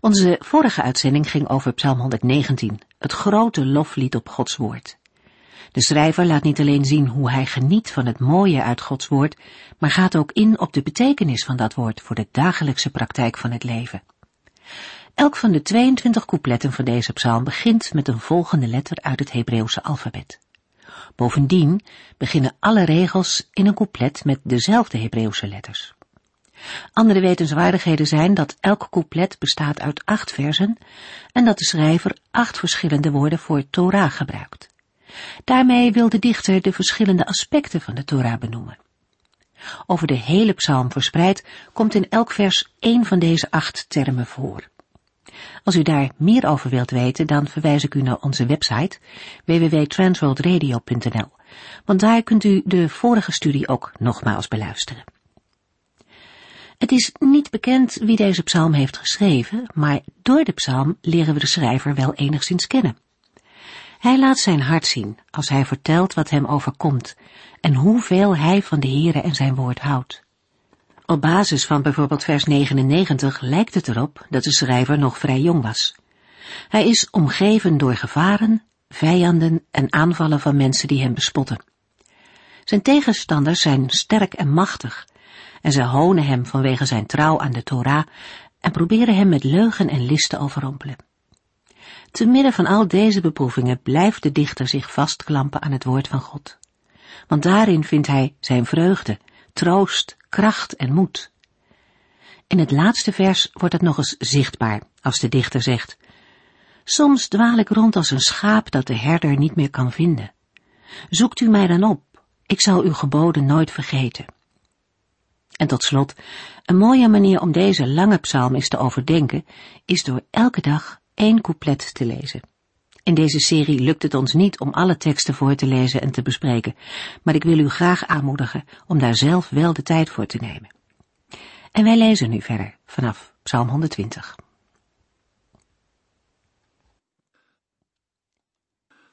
Onze vorige uitzending ging over Psalm 119, het grote loflied op Gods woord. De schrijver laat niet alleen zien hoe hij geniet van het mooie uit Gods woord, maar gaat ook in op de betekenis van dat woord voor de dagelijkse praktijk van het leven. Elk van de 22 coupletten van deze psalm begint met een volgende letter uit het Hebreeuwse alfabet. Bovendien beginnen alle regels in een couplet met dezelfde Hebreeuwse letters. Andere wetenswaardigheden zijn dat elk couplet bestaat uit acht versen en dat de schrijver acht verschillende woorden voor Torah gebruikt. Daarmee wil de dichter de verschillende aspecten van de Torah benoemen. Over de hele psalm verspreid komt in elk vers één van deze acht termen voor. Als u daar meer over wilt weten, dan verwijs ik u naar onze website www.transworldradio.nl, want daar kunt u de vorige studie ook nogmaals beluisteren. Het is niet bekend wie deze psalm heeft geschreven, maar door de psalm leren we de schrijver wel enigszins kennen. Hij laat zijn hart zien als hij vertelt wat hem overkomt en hoeveel hij van de Heere en zijn woord houdt. Op basis van bijvoorbeeld vers 99 lijkt het erop dat de schrijver nog vrij jong was. Hij is omgeven door gevaren, vijanden en aanvallen van mensen die hem bespotten. Zijn tegenstanders zijn sterk en machtig en ze honen hem vanwege zijn trouw aan de Torah en proberen hem met leugen en list te overrompelen. Te midden van al deze beproevingen blijft de dichter zich vastklampen aan het woord van God. Want daarin vindt hij zijn vreugde, troost, kracht en moed. In het laatste vers wordt het nog eens zichtbaar, als de dichter zegt, Soms dwaal ik rond als een schaap dat de herder niet meer kan vinden. Zoekt u mij dan op, ik zal uw geboden nooit vergeten. En tot slot, een mooie manier om deze lange psalm eens te overdenken, is door elke dag één couplet te lezen. In deze serie lukt het ons niet om alle teksten voor te lezen en te bespreken, maar ik wil u graag aanmoedigen om daar zelf wel de tijd voor te nemen. En wij lezen nu verder vanaf Psalm 120.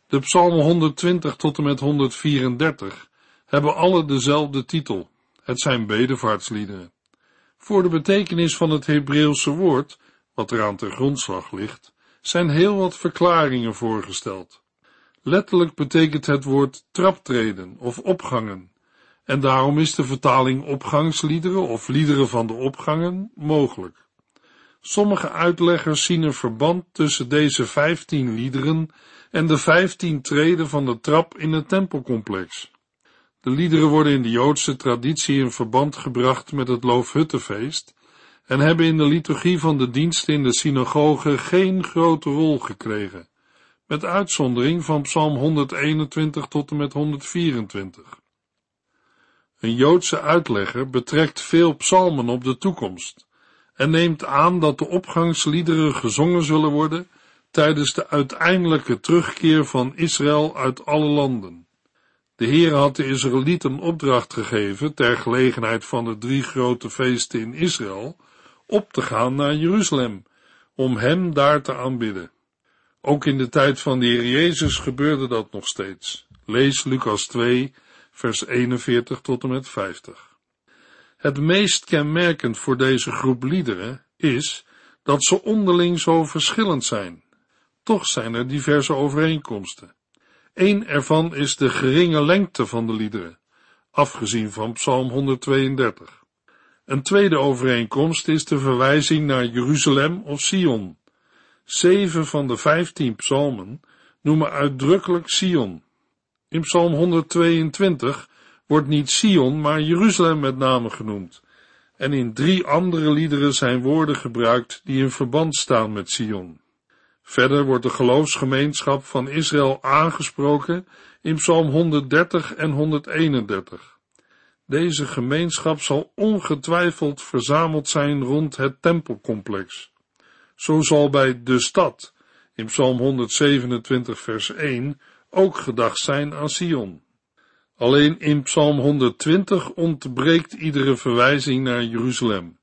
De psalmen 120 tot en met 134 hebben alle dezelfde titel. Het zijn bedevaartsliederen. Voor de betekenis van het Hebreeuwse woord, wat eraan ter grondslag ligt, zijn heel wat verklaringen voorgesteld. Letterlijk betekent het woord traptreden of opgangen, en daarom is de vertaling opgangsliederen of liederen van de opgangen mogelijk. Sommige uitleggers zien een verband tussen deze vijftien liederen en de vijftien treden van de trap in het tempelcomplex. De liederen worden in de Joodse traditie in verband gebracht met het Loofhuttenfeest en hebben in de liturgie van de diensten in de synagoge geen grote rol gekregen, met uitzondering van Psalm 121 tot en met 124. Een Joodse uitlegger betrekt veel psalmen op de toekomst en neemt aan dat de opgangsliederen gezongen zullen worden tijdens de uiteindelijke terugkeer van Israël uit alle landen. De Heer had de Israëlieten opdracht gegeven, ter gelegenheid van de drie grote feesten in Israël, op te gaan naar Jeruzalem, om hem daar te aanbidden. Ook in de tijd van de Heer Jezus gebeurde dat nog steeds. Lees Lucas 2, vers 41 tot en met 50. Het meest kenmerkend voor deze groep liederen is dat ze onderling zo verschillend zijn. Toch zijn er diverse overeenkomsten. Eén ervan is de geringe lengte van de liederen, afgezien van Psalm 132. Een tweede overeenkomst is de verwijzing naar Jeruzalem of Sion. Zeven van de vijftien psalmen noemen uitdrukkelijk Sion. In Psalm 122 wordt niet Sion, maar Jeruzalem met name genoemd. En in drie andere liederen zijn woorden gebruikt die in verband staan met Sion. Verder wordt de geloofsgemeenschap van Israël aangesproken in Psalm 130 en 131. Deze gemeenschap zal ongetwijfeld verzameld zijn rond het tempelcomplex. Zo zal bij de stad in Psalm 127 vers 1 ook gedacht zijn aan Sion. Alleen in Psalm 120 ontbreekt iedere verwijzing naar Jeruzalem.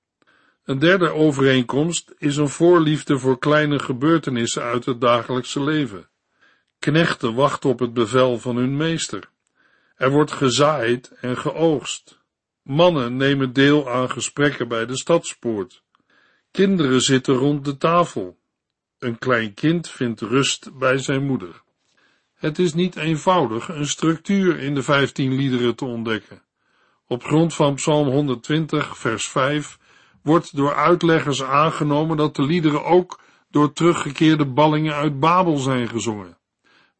Een derde overeenkomst is een voorliefde voor kleine gebeurtenissen uit het dagelijkse leven. Knechten wachten op het bevel van hun meester. Er wordt gezaaid en geoogst. Mannen nemen deel aan gesprekken bij de stadspoort. Kinderen zitten rond de tafel. Een klein kind vindt rust bij zijn moeder. Het is niet eenvoudig een structuur in de vijftien liederen te ontdekken. Op grond van Psalm 120, vers 5 wordt door uitleggers aangenomen dat de liederen ook door teruggekeerde ballingen uit Babel zijn gezongen.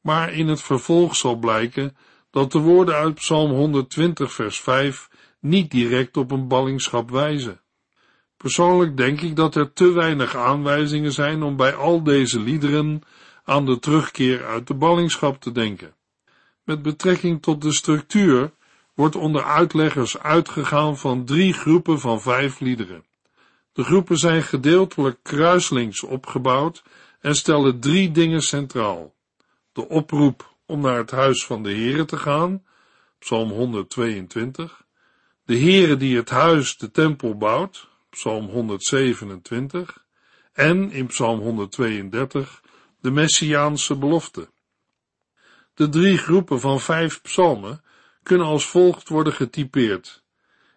Maar in het vervolg zal blijken dat de woorden uit Psalm 120, vers 5 niet direct op een ballingschap wijzen. Persoonlijk denk ik dat er te weinig aanwijzingen zijn om bij al deze liederen aan de terugkeer uit de ballingschap te denken. Met betrekking tot de structuur wordt onder uitleggers uitgegaan van drie groepen van vijf liederen. De groepen zijn gedeeltelijk kruislinks opgebouwd en stellen drie dingen centraal. De oproep om naar het huis van de Here te gaan, Psalm 122. De Here die het huis, de tempel bouwt, Psalm 127. En in Psalm 132 de Messiaanse belofte. De drie groepen van vijf psalmen kunnen als volgt worden getypeerd.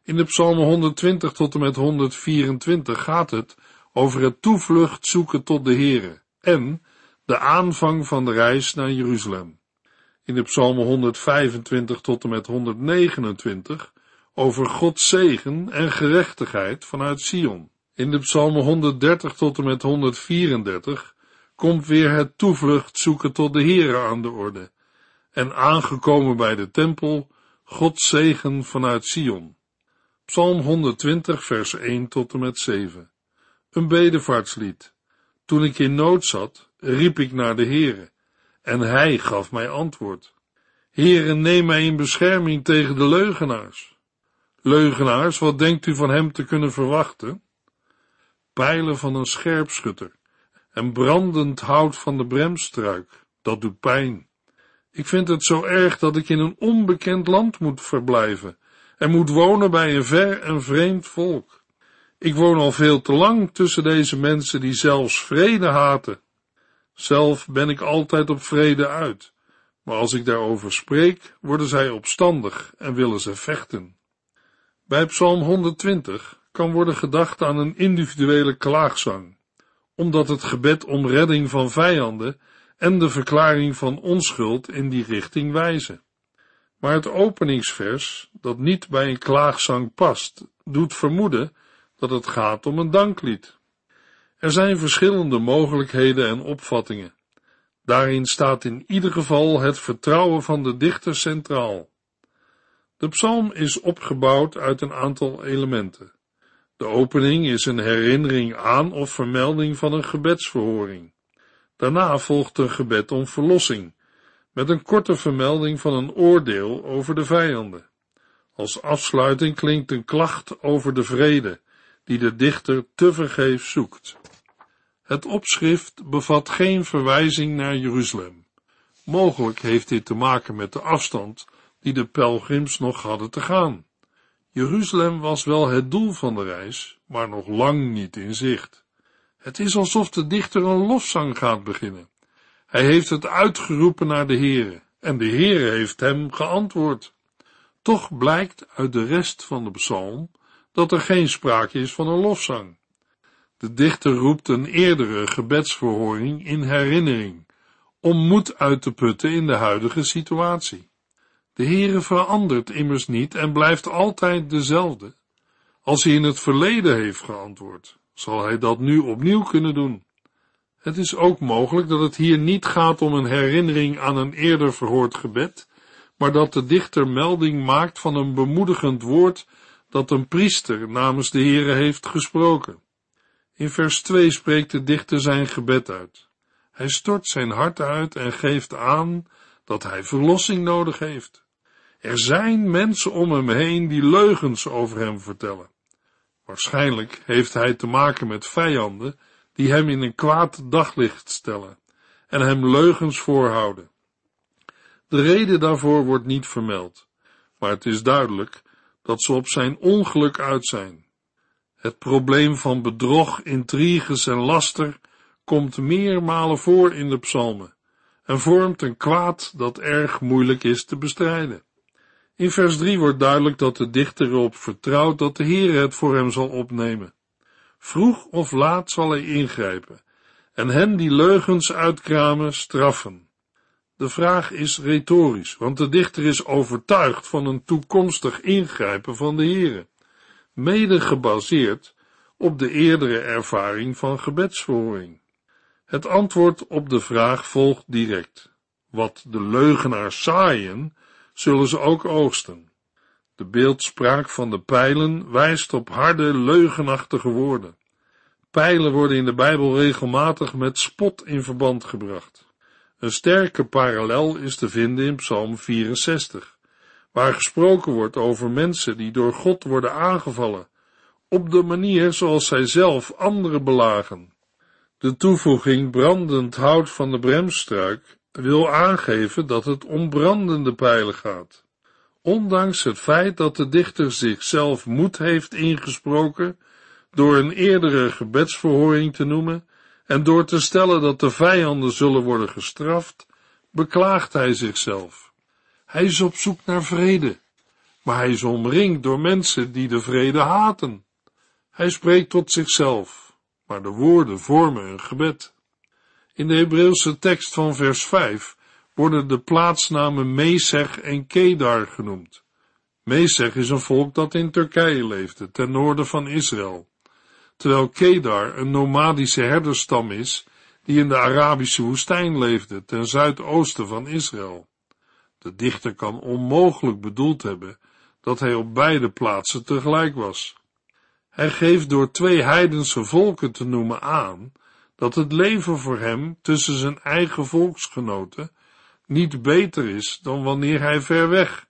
In de psalmen 120 tot en met 124 gaat het over het toevlucht zoeken tot de Here en de aanvang van de reis naar Jeruzalem. In de psalmen 125 tot en met 129 over Gods zegen en gerechtigheid vanuit Sion. In de psalmen 130 tot en met 134 komt weer het toevlucht zoeken tot de Here aan de orde. En aangekomen bij de tempel, Gods zegen vanuit Sion. Psalm 120 vers 1 tot en met 7. Een bedevaartslied. Toen ik in nood zat, riep ik naar de Heere, en hij gaf mij antwoord. Heere, neem mij in bescherming tegen de leugenaars. Leugenaars, wat denkt u van hem te kunnen verwachten? Pijlen van een scherpschutter en brandend hout van de bremstruik, dat doet pijn. Ik vind het zo erg dat ik in een onbekend land moet verblijven en moet wonen bij een ver en vreemd volk. Ik woon al veel te lang tussen deze mensen die zelfs vrede haten. Zelf ben ik altijd op vrede uit, maar als ik daarover spreek, worden zij opstandig en willen ze vechten. Bij Psalm 120 kan worden gedacht aan een individuele klaagzang, omdat het gebed om redding van vijanden en de verklaring van onschuld in die richting wijzen. Maar het openingsvers, dat niet bij een klaagzang past, doet vermoeden dat het gaat om een danklied. Er zijn verschillende mogelijkheden en opvattingen. Daarin staat in ieder geval het vertrouwen van de dichter centraal. De psalm is opgebouwd uit een aantal elementen. De opening is een herinnering aan of vermelding van een gebedsverhoring. Daarna volgt een gebed om verlossing, met een korte vermelding van een oordeel over de vijanden. Als afsluiting klinkt een klacht over de vrede, die de dichter tevergeefs zoekt. Het opschrift bevat geen verwijzing naar Jeruzalem. Mogelijk heeft dit te maken met de afstand die de pelgrims nog hadden te gaan. Jeruzalem was wel het doel van de reis, maar nog lang niet in zicht. Het is alsof de dichter een lofzang gaat beginnen. Hij heeft het uitgeroepen naar de Heere, en de Heere heeft hem geantwoord. Toch blijkt uit de rest van de psalm dat er geen sprake is van een lofzang. De dichter roept een eerdere gebedsverhoring in herinnering, om moed uit te putten in de huidige situatie. De Heere verandert immers niet en blijft altijd dezelfde. Als hij in het verleden heeft geantwoord, zal hij dat nu opnieuw kunnen doen. Het is ook mogelijk dat het hier niet gaat om een herinnering aan een eerder verhoord gebed, maar dat de dichter melding maakt van een bemoedigend woord dat een priester namens de Heere heeft gesproken. In vers 2 spreekt de dichter zijn gebed uit. Hij stort zijn hart uit en geeft aan dat hij verlossing nodig heeft. Er zijn mensen om hem heen die leugens over hem vertellen. Waarschijnlijk heeft hij te maken met vijanden die hem in een kwaad daglicht stellen en hem leugens voorhouden. De reden daarvoor wordt niet vermeld, maar het is duidelijk dat ze op zijn ongeluk uit zijn. Het probleem van bedrog, intriges en laster komt meermalen voor in de psalmen en vormt een kwaad dat erg moeilijk is te bestrijden. In vers 3 wordt duidelijk dat de dichter erop vertrouwt dat de Heer het voor hem zal opnemen. Vroeg of laat zal hij ingrijpen en hen die leugens uitkramen straffen. De vraag is retorisch, want de dichter is overtuigd van een toekomstig ingrijpen van de Heere, mede gebaseerd op de eerdere ervaring van gebedsverhoring. Het antwoord op de vraag volgt direct. Wat de leugenaars zaaien, zullen ze ook oogsten. De beeldspraak van de pijlen wijst op harde, leugenachtige woorden. Pijlen worden in de Bijbel regelmatig met spot in verband gebracht. Een sterke parallel is te vinden in Psalm 64, waar gesproken wordt over mensen die door God worden aangevallen, op de manier zoals zij zelf anderen belagen. De toevoeging brandend hout van de bremstruik wil aangeven dat het om brandende pijlen gaat. Ondanks het feit dat de dichter zichzelf moed heeft ingesproken door een eerdere gebedsverhoring te noemen en door te stellen dat de vijanden zullen worden gestraft, beklaagt hij zichzelf. Hij is op zoek naar vrede, maar hij is omringd door mensen die de vrede haten. Hij spreekt tot zichzelf, maar de woorden vormen een gebed. In de Hebreeuwse tekst van vers 5 worden de plaatsnamen Mesech en Kedar genoemd. Mesech is een volk dat in Turkije leefde, ten noorden van Israël, terwijl Kedar een nomadische herderstam is die in de Arabische woestijn leefde, ten zuidoosten van Israël. De dichter kan onmogelijk bedoeld hebben dat hij op beide plaatsen tegelijk was. Hij geeft door twee heidense volken te noemen aan dat het leven voor hem tussen zijn eigen volksgenoten niet beter is dan wanneer hij ver weg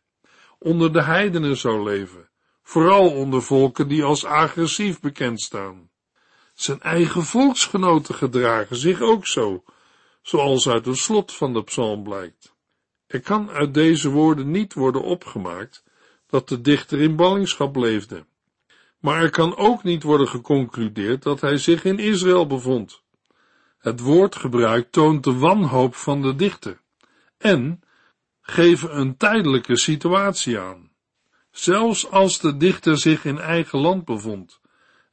onder de heidenen zou leven, vooral onder volken die als agressief bekend staan. Zijn eigen volksgenoten gedragen zich ook zo, zoals uit het slot van de psalm blijkt. Er kan uit deze woorden niet worden opgemaakt dat de dichter in ballingschap leefde. Maar er kan ook niet worden geconcludeerd dat hij zich in Israël bevond. Het woordgebruik toont de wanhoop van de dichter en geven een tijdelijke situatie aan. Zelfs als de dichter zich in eigen land bevond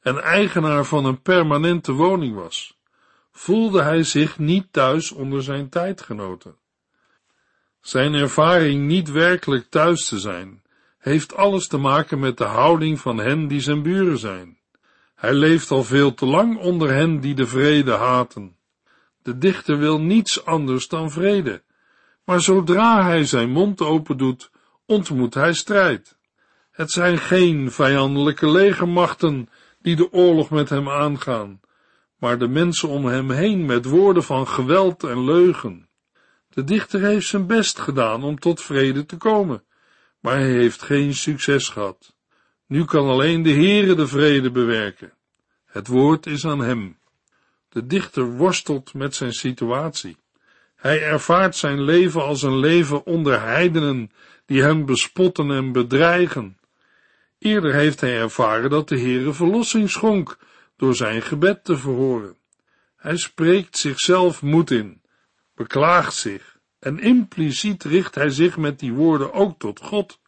en eigenaar van een permanente woning was, voelde hij zich niet thuis onder zijn tijdgenoten. Zijn ervaring niet werkelijk thuis te zijn, heeft alles te maken met de houding van hen die zijn buren zijn. Hij leeft al veel te lang onder hen die de vrede haten. De dichter wil niets anders dan vrede, maar zodra hij zijn mond open doet, ontmoet hij strijd. Het zijn geen vijandelijke legermachten die de oorlog met hem aangaan, maar de mensen om hem heen met woorden van geweld en leugen. De dichter heeft zijn best gedaan om tot vrede te komen, maar hij heeft geen succes gehad. Nu kan alleen de Heere de vrede bewerken. Het woord is aan hem. De dichter worstelt met zijn situatie. Hij ervaart zijn leven als een leven onder heidenen die hem bespotten en bedreigen. Eerder heeft hij ervaren dat de Heere verlossing schonk door zijn gebed te verhoren. Hij spreekt zichzelf moed in, beklaagt zich en impliciet richt hij zich met die woorden ook tot God.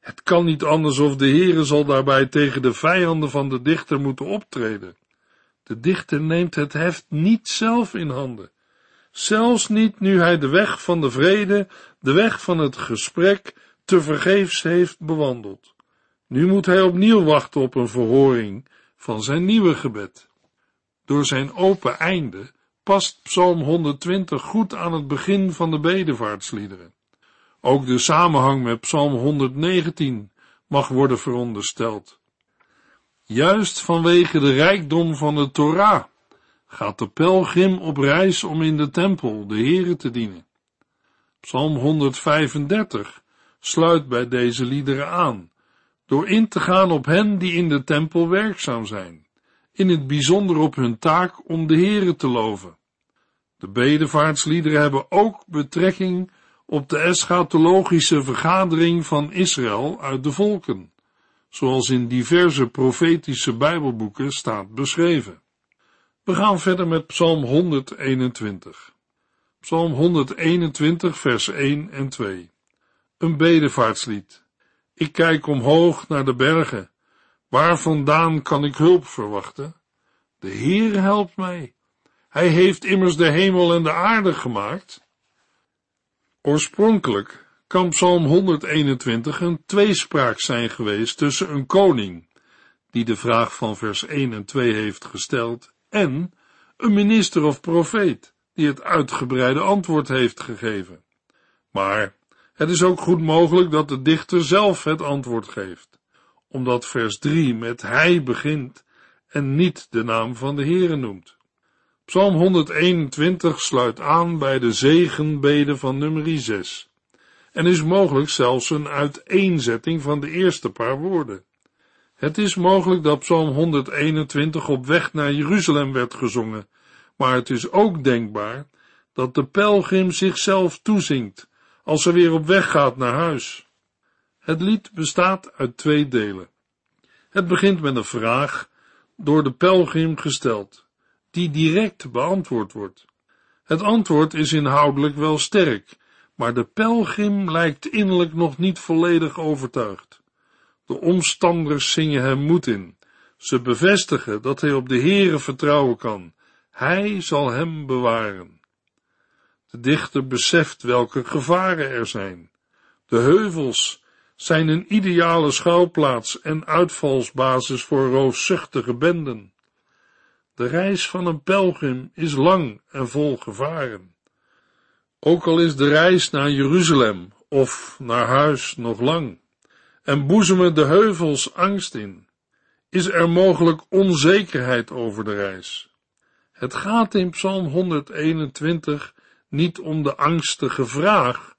Het kan niet anders of de Heere zal daarbij tegen de vijanden van de dichter moeten optreden. De dichter neemt het heft niet zelf in handen. Zelfs niet nu hij de weg van de vrede, de weg van het gesprek, te vergeefs heeft bewandeld. Nu moet hij opnieuw wachten op een verhoring van zijn nieuwe gebed. Door zijn open einde past Psalm 120 goed aan het begin van de bedevaartsliederen. Ook de samenhang met Psalm 119 mag worden verondersteld. Juist vanwege de rijkdom van de Torah gaat de pelgrim op reis om in de tempel de Here te dienen. Psalm 135 sluit bij deze liederen aan, door in te gaan op hen die in de tempel werkzaam zijn, in het bijzonder op hun taak om de Heere te loven. De bedevaartsliederen hebben ook betrekking op de eschatologische vergadering van Israël uit de volken, zoals in diverse profetische Bijbelboeken staat beschreven. We gaan verder met Psalm 121. Psalm 121, vers 1 en 2. Een bedevaartslied. Ik kijk omhoog naar de bergen. Waar vandaan kan ik hulp verwachten? De Heer helpt mij. Hij heeft immers de hemel en de aarde gemaakt. Oorspronkelijk kan Psalm 121 een tweespraak zijn geweest tussen een koning, die de vraag van vers 1 en 2 heeft gesteld, en een minister of profeet, die het uitgebreide antwoord heeft gegeven. Maar het is ook goed mogelijk dat de dichter zelf het antwoord geeft, omdat vers 3 met hij begint en niet de naam van de Heere noemt. Psalm 121 sluit aan bij de zegenbede van nummer 6 en is mogelijk zelfs een uiteenzetting van de eerste paar woorden. Het is mogelijk dat Psalm 121 op weg naar Jeruzalem werd gezongen, maar het is ook denkbaar dat de pelgrim zichzelf toezingt als ze weer op weg gaat naar huis. Het lied bestaat uit twee delen. Het begint met een vraag door de pelgrim gesteld, die direct beantwoord wordt. Het antwoord is inhoudelijk wel sterk, maar de pelgrim lijkt innerlijk nog niet volledig overtuigd. De omstanders zingen hem moed in. Ze bevestigen dat hij op de Heere vertrouwen kan. Hij zal hem bewaren. De dichter beseft welke gevaren er zijn. De heuvels zijn een ideale schuilplaats en uitvalsbasis voor roofzuchtige benden. De reis van een pelgrim is lang en vol gevaren. Ook al is de reis naar Jeruzalem of naar huis nog lang, en boezemen de heuvels angst in, is er mogelijk onzekerheid over de reis. Het gaat in Psalm 121 niet om de angstige vraag,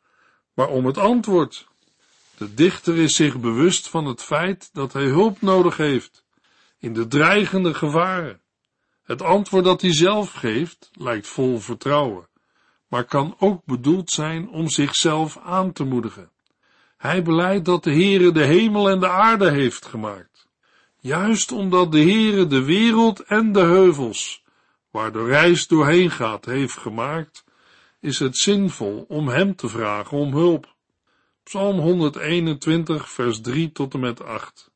maar om het antwoord. De dichter is zich bewust van het feit dat hij hulp nodig heeft in de dreigende gevaren. Het antwoord dat hij zelf geeft lijkt vol vertrouwen, maar kan ook bedoeld zijn om zichzelf aan te moedigen. Hij beleidt dat de Heere de hemel en de aarde heeft gemaakt. Juist omdat de Heere de wereld en de heuvels, waar de reis doorheen gaat, heeft gemaakt, is het zinvol om hem te vragen om hulp. Psalm 121, vers 3 tot en met 8.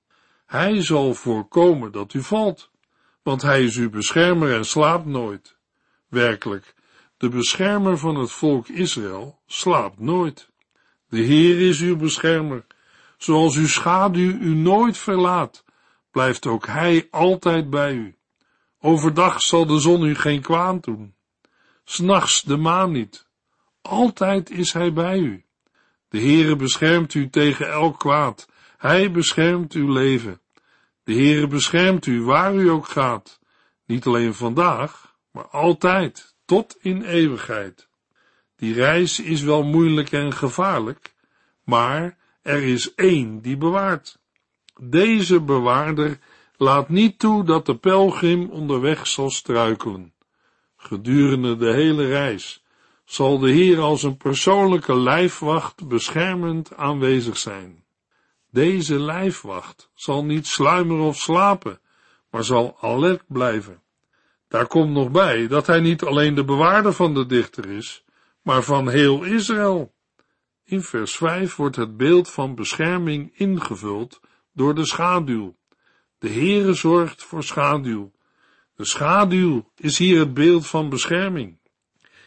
Hij zal voorkomen dat u valt, want hij is uw beschermer en slaapt nooit. Werkelijk, de beschermer van het volk Israël slaapt nooit. De Heer is uw beschermer. Zoals uw schaduw u nooit verlaat, blijft ook hij altijd bij u. Overdag zal de zon u geen kwaad doen. S'nachts de maan niet. Altijd is hij bij u. De Heere beschermt u tegen elk kwaad. Hij beschermt uw leven. De Heere beschermt u waar u ook gaat. Niet alleen vandaag, maar altijd, tot in eeuwigheid. Die reis is wel moeilijk en gevaarlijk, maar er is één die bewaart. Deze bewaarder laat niet toe dat de pelgrim onderweg zal struikelen. Gedurende de hele reis zal de Heer als een persoonlijke lijfwacht beschermend aanwezig zijn. Deze lijfwacht zal niet sluimeren of slapen, maar zal alert blijven. Daar komt nog bij dat hij niet alleen de bewaarder van de dichter is, maar van heel Israël. In vers 5 wordt het beeld van bescherming ingevuld door de schaduw. De Heere zorgt voor schaduw. De schaduw is hier het beeld van bescherming.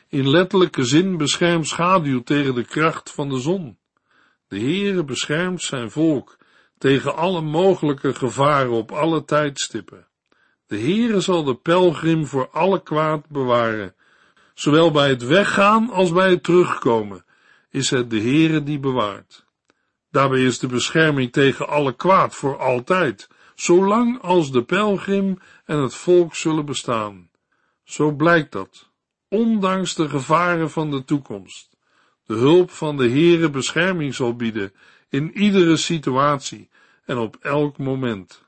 In letterlijke zin beschermt schaduw tegen de kracht van de zon. De Heere beschermt zijn volk tegen alle mogelijke gevaren op alle tijdstippen. De Heere zal de pelgrim voor alle kwaad bewaren. Zowel bij het weggaan als bij het terugkomen is het de Heere die bewaart. Daarbij is de bescherming tegen alle kwaad voor altijd, zolang als de pelgrim en het volk zullen bestaan. Zo blijkt dat, ondanks de gevaren van de toekomst, de hulp van de Heere bescherming zal bieden in iedere situatie en op elk moment.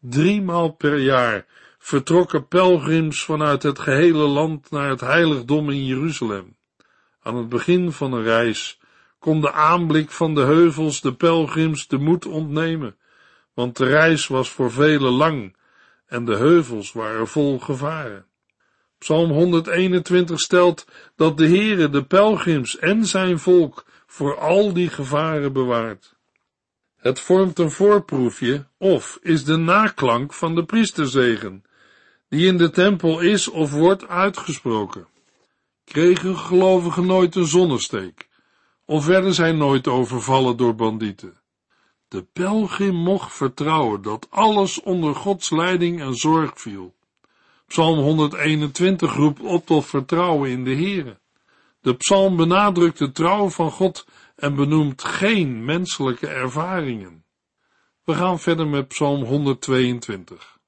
Driemaal per jaar vertrokken pelgrims vanuit het gehele land naar het heiligdom in Jeruzalem. Aan het begin van een reis kon de aanblik van de heuvels de pelgrims de moed ontnemen, want de reis was voor velen lang en de heuvels waren vol gevaren. Psalm 121 stelt dat de Heere de pelgrims en zijn volk voor al die gevaren bewaart. Het vormt een voorproefje of is de naklank van de priesterzegen, die in de tempel is of wordt uitgesproken. Kregen gelovigen nooit een zonnesteek, of werden zij nooit overvallen door bandieten. De pelgrim mocht vertrouwen dat alles onder Gods leiding en zorg viel. Psalm 121 roept op tot vertrouwen in de Heere. De psalm benadrukt de trouw van God en benoemt geen menselijke ervaringen. We gaan verder met Psalm 122.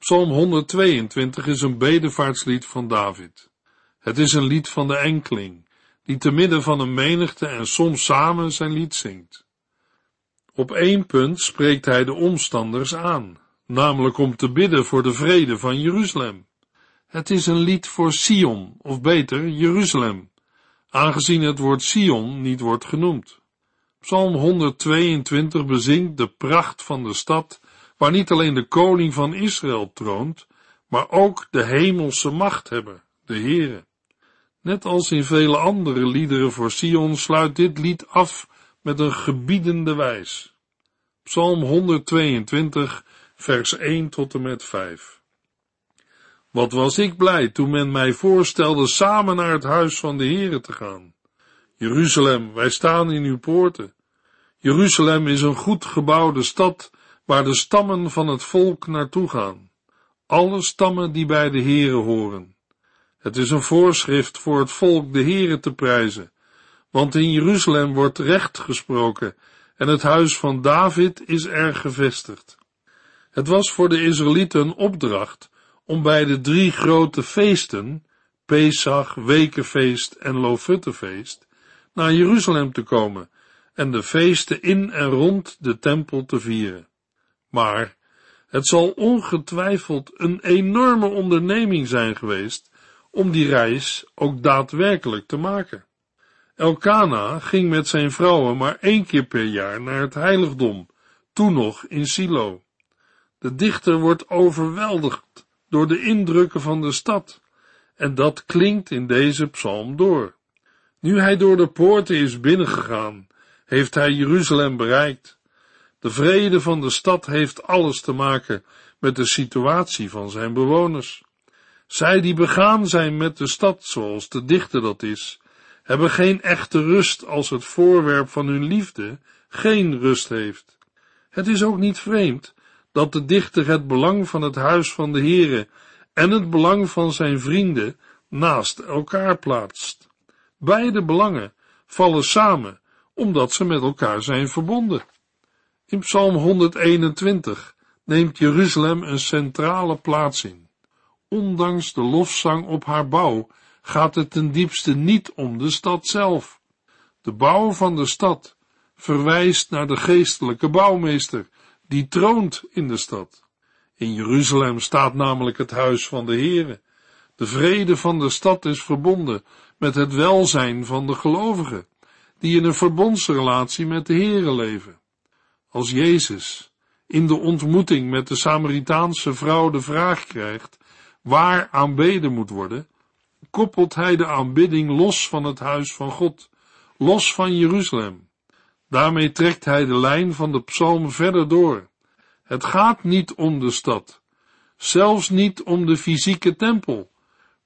Psalm 122 is een bedevaartslied van David. Het is een lied van de enkeling, die te midden van een menigte en soms samen zijn lied zingt. Op één punt spreekt hij de omstanders aan, namelijk om te bidden voor de vrede van Jeruzalem. Het is een lied voor Sion, of beter Jeruzalem, aangezien het woord Sion niet wordt genoemd. Psalm 122 bezingt de pracht van de stad, waar niet alleen de koning van Israël troont, maar ook de hemelse machthebber, de Heere. Net als in vele andere liederen voor Sion sluit dit lied af met een gebiedende wijs. Psalm 122, vers 1 tot en met 5. Wat was ik blij toen men mij voorstelde samen naar het huis van de Heere te gaan. Jeruzalem, wij staan in uw poorten. Jeruzalem is een goed gebouwde stad waar de stammen van het volk naartoe gaan. Alle stammen die bij de Heere horen. Het is een voorschrift voor het volk de Heere te prijzen, want in Jeruzalem wordt recht gesproken en het huis van David is er gevestigd. Het was voor de Israëlieten een opdracht om bij de drie grote feesten, Pesach, Wekenfeest en Lofuttefeest, naar Jeruzalem te komen en de feesten in en rond de tempel te vieren. Maar het zal ongetwijfeld een enorme onderneming zijn geweest om die reis ook daadwerkelijk te maken. Elkana ging met zijn vrouwen maar één keer per jaar naar het heiligdom, toen nog in Silo. De dichter wordt overweldigd door de indrukken van de stad, en dat klinkt in deze psalm door. Nu hij door de poorten is binnengegaan, heeft hij Jeruzalem bereikt. De vrede van de stad heeft alles te maken met de situatie van zijn bewoners. Zij die begaan zijn met de stad, zoals de dichter dat is, hebben geen echte rust als het voorwerp van hun liefde geen rust heeft. Het is ook niet vreemd dat de dichter het belang van het huis van de Heere en het belang van zijn vrienden naast elkaar plaatst. Beide belangen vallen samen omdat ze met elkaar zijn verbonden. In Psalm 121 neemt Jeruzalem een centrale plaats in. Ondanks de lofzang op haar bouw gaat het ten diepste niet om de stad zelf. De bouw van de stad verwijst naar de geestelijke bouwmeester, die troont in de stad. In Jeruzalem staat namelijk het huis van de Heere. De vrede van de stad is verbonden met het welzijn van de gelovigen, die in een verbondsrelatie met de Heere leven. Als Jezus in de ontmoeting met de Samaritaanse vrouw de vraag krijgt waar aanbeden moet worden, koppelt hij de aanbidding los van het huis van God, los van Jeruzalem. Daarmee trekt hij de lijn van de psalm verder door. Het gaat niet om de stad, zelfs niet om de fysieke tempel,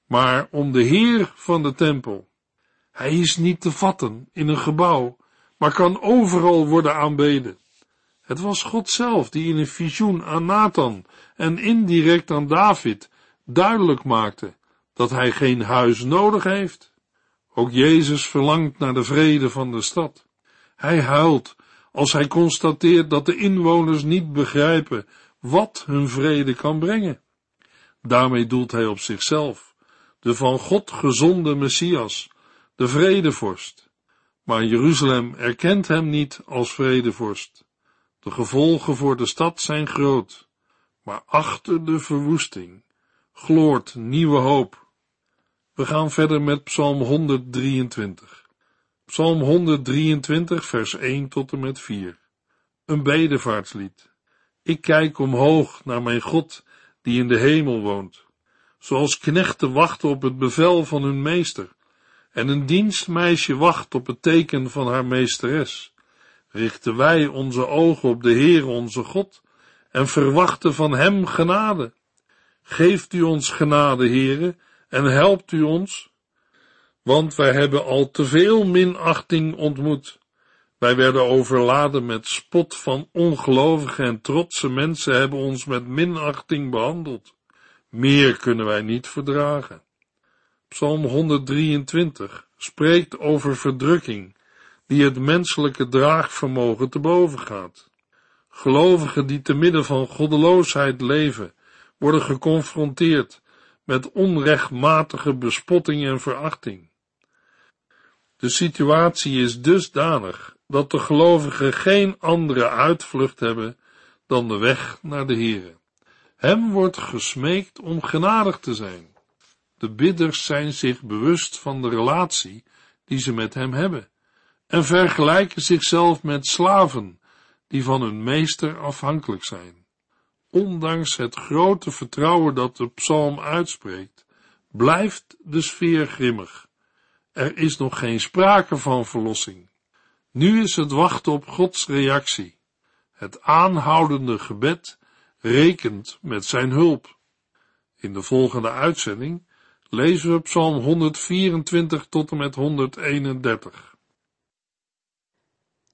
maar om de Heer van de tempel. Hij is niet te vatten in een gebouw, maar kan overal worden aanbeden. Het was God zelf die in een visioen aan Nathan en indirect aan David duidelijk maakte dat hij geen huis nodig heeft. Ook Jezus verlangt naar de vrede van de stad. Hij huilt als hij constateert dat de inwoners niet begrijpen wat hun vrede kan brengen. Daarmee doelt hij op zichzelf, de van God gezonde Messias, de vredevorst. Maar Jeruzalem erkent hem niet als vredevorst. De gevolgen voor de stad zijn groot, maar achter de verwoesting gloort nieuwe hoop. We gaan verder met Psalm 123. Psalm 123, vers 1 tot en met 4. Een bedevaartslied. Ik kijk omhoog naar mijn God die in de hemel woont. Zoals knechten wachten op het bevel van hun meester en een dienstmeisje wacht op het teken van haar meesteres, richten wij onze ogen op de Heer onze God en verwachten van Hem genade. Geeft u ons genade, Heere, en helpt u ons, want wij hebben al te veel minachting ontmoet. Wij werden overladen met spot van ongelovige en trotse mensen hebben ons met minachting behandeld. Meer kunnen wij niet verdragen. Psalm 123 spreekt over verdrukking, die het menselijke draagvermogen te boven gaat. Gelovigen die te midden van goddeloosheid leven, worden geconfronteerd met onrechtmatige bespotting en verachting. De situatie is dusdanig dat de gelovigen geen andere uitvlucht hebben dan de weg naar de Here. Hem wordt gesmeekt om genadig te zijn. De bidders zijn zich bewust van de relatie die ze met hem hebben en vergelijken zichzelf met slaven die van hun meester afhankelijk zijn. Ondanks het grote vertrouwen dat de psalm uitspreekt, blijft de sfeer grimmig. Er is nog geen sprake van verlossing. Nu is het wachten op Gods reactie. Het aanhoudende gebed rekent met zijn hulp. In de volgende uitzending lezen we Psalm 124 tot en met 131.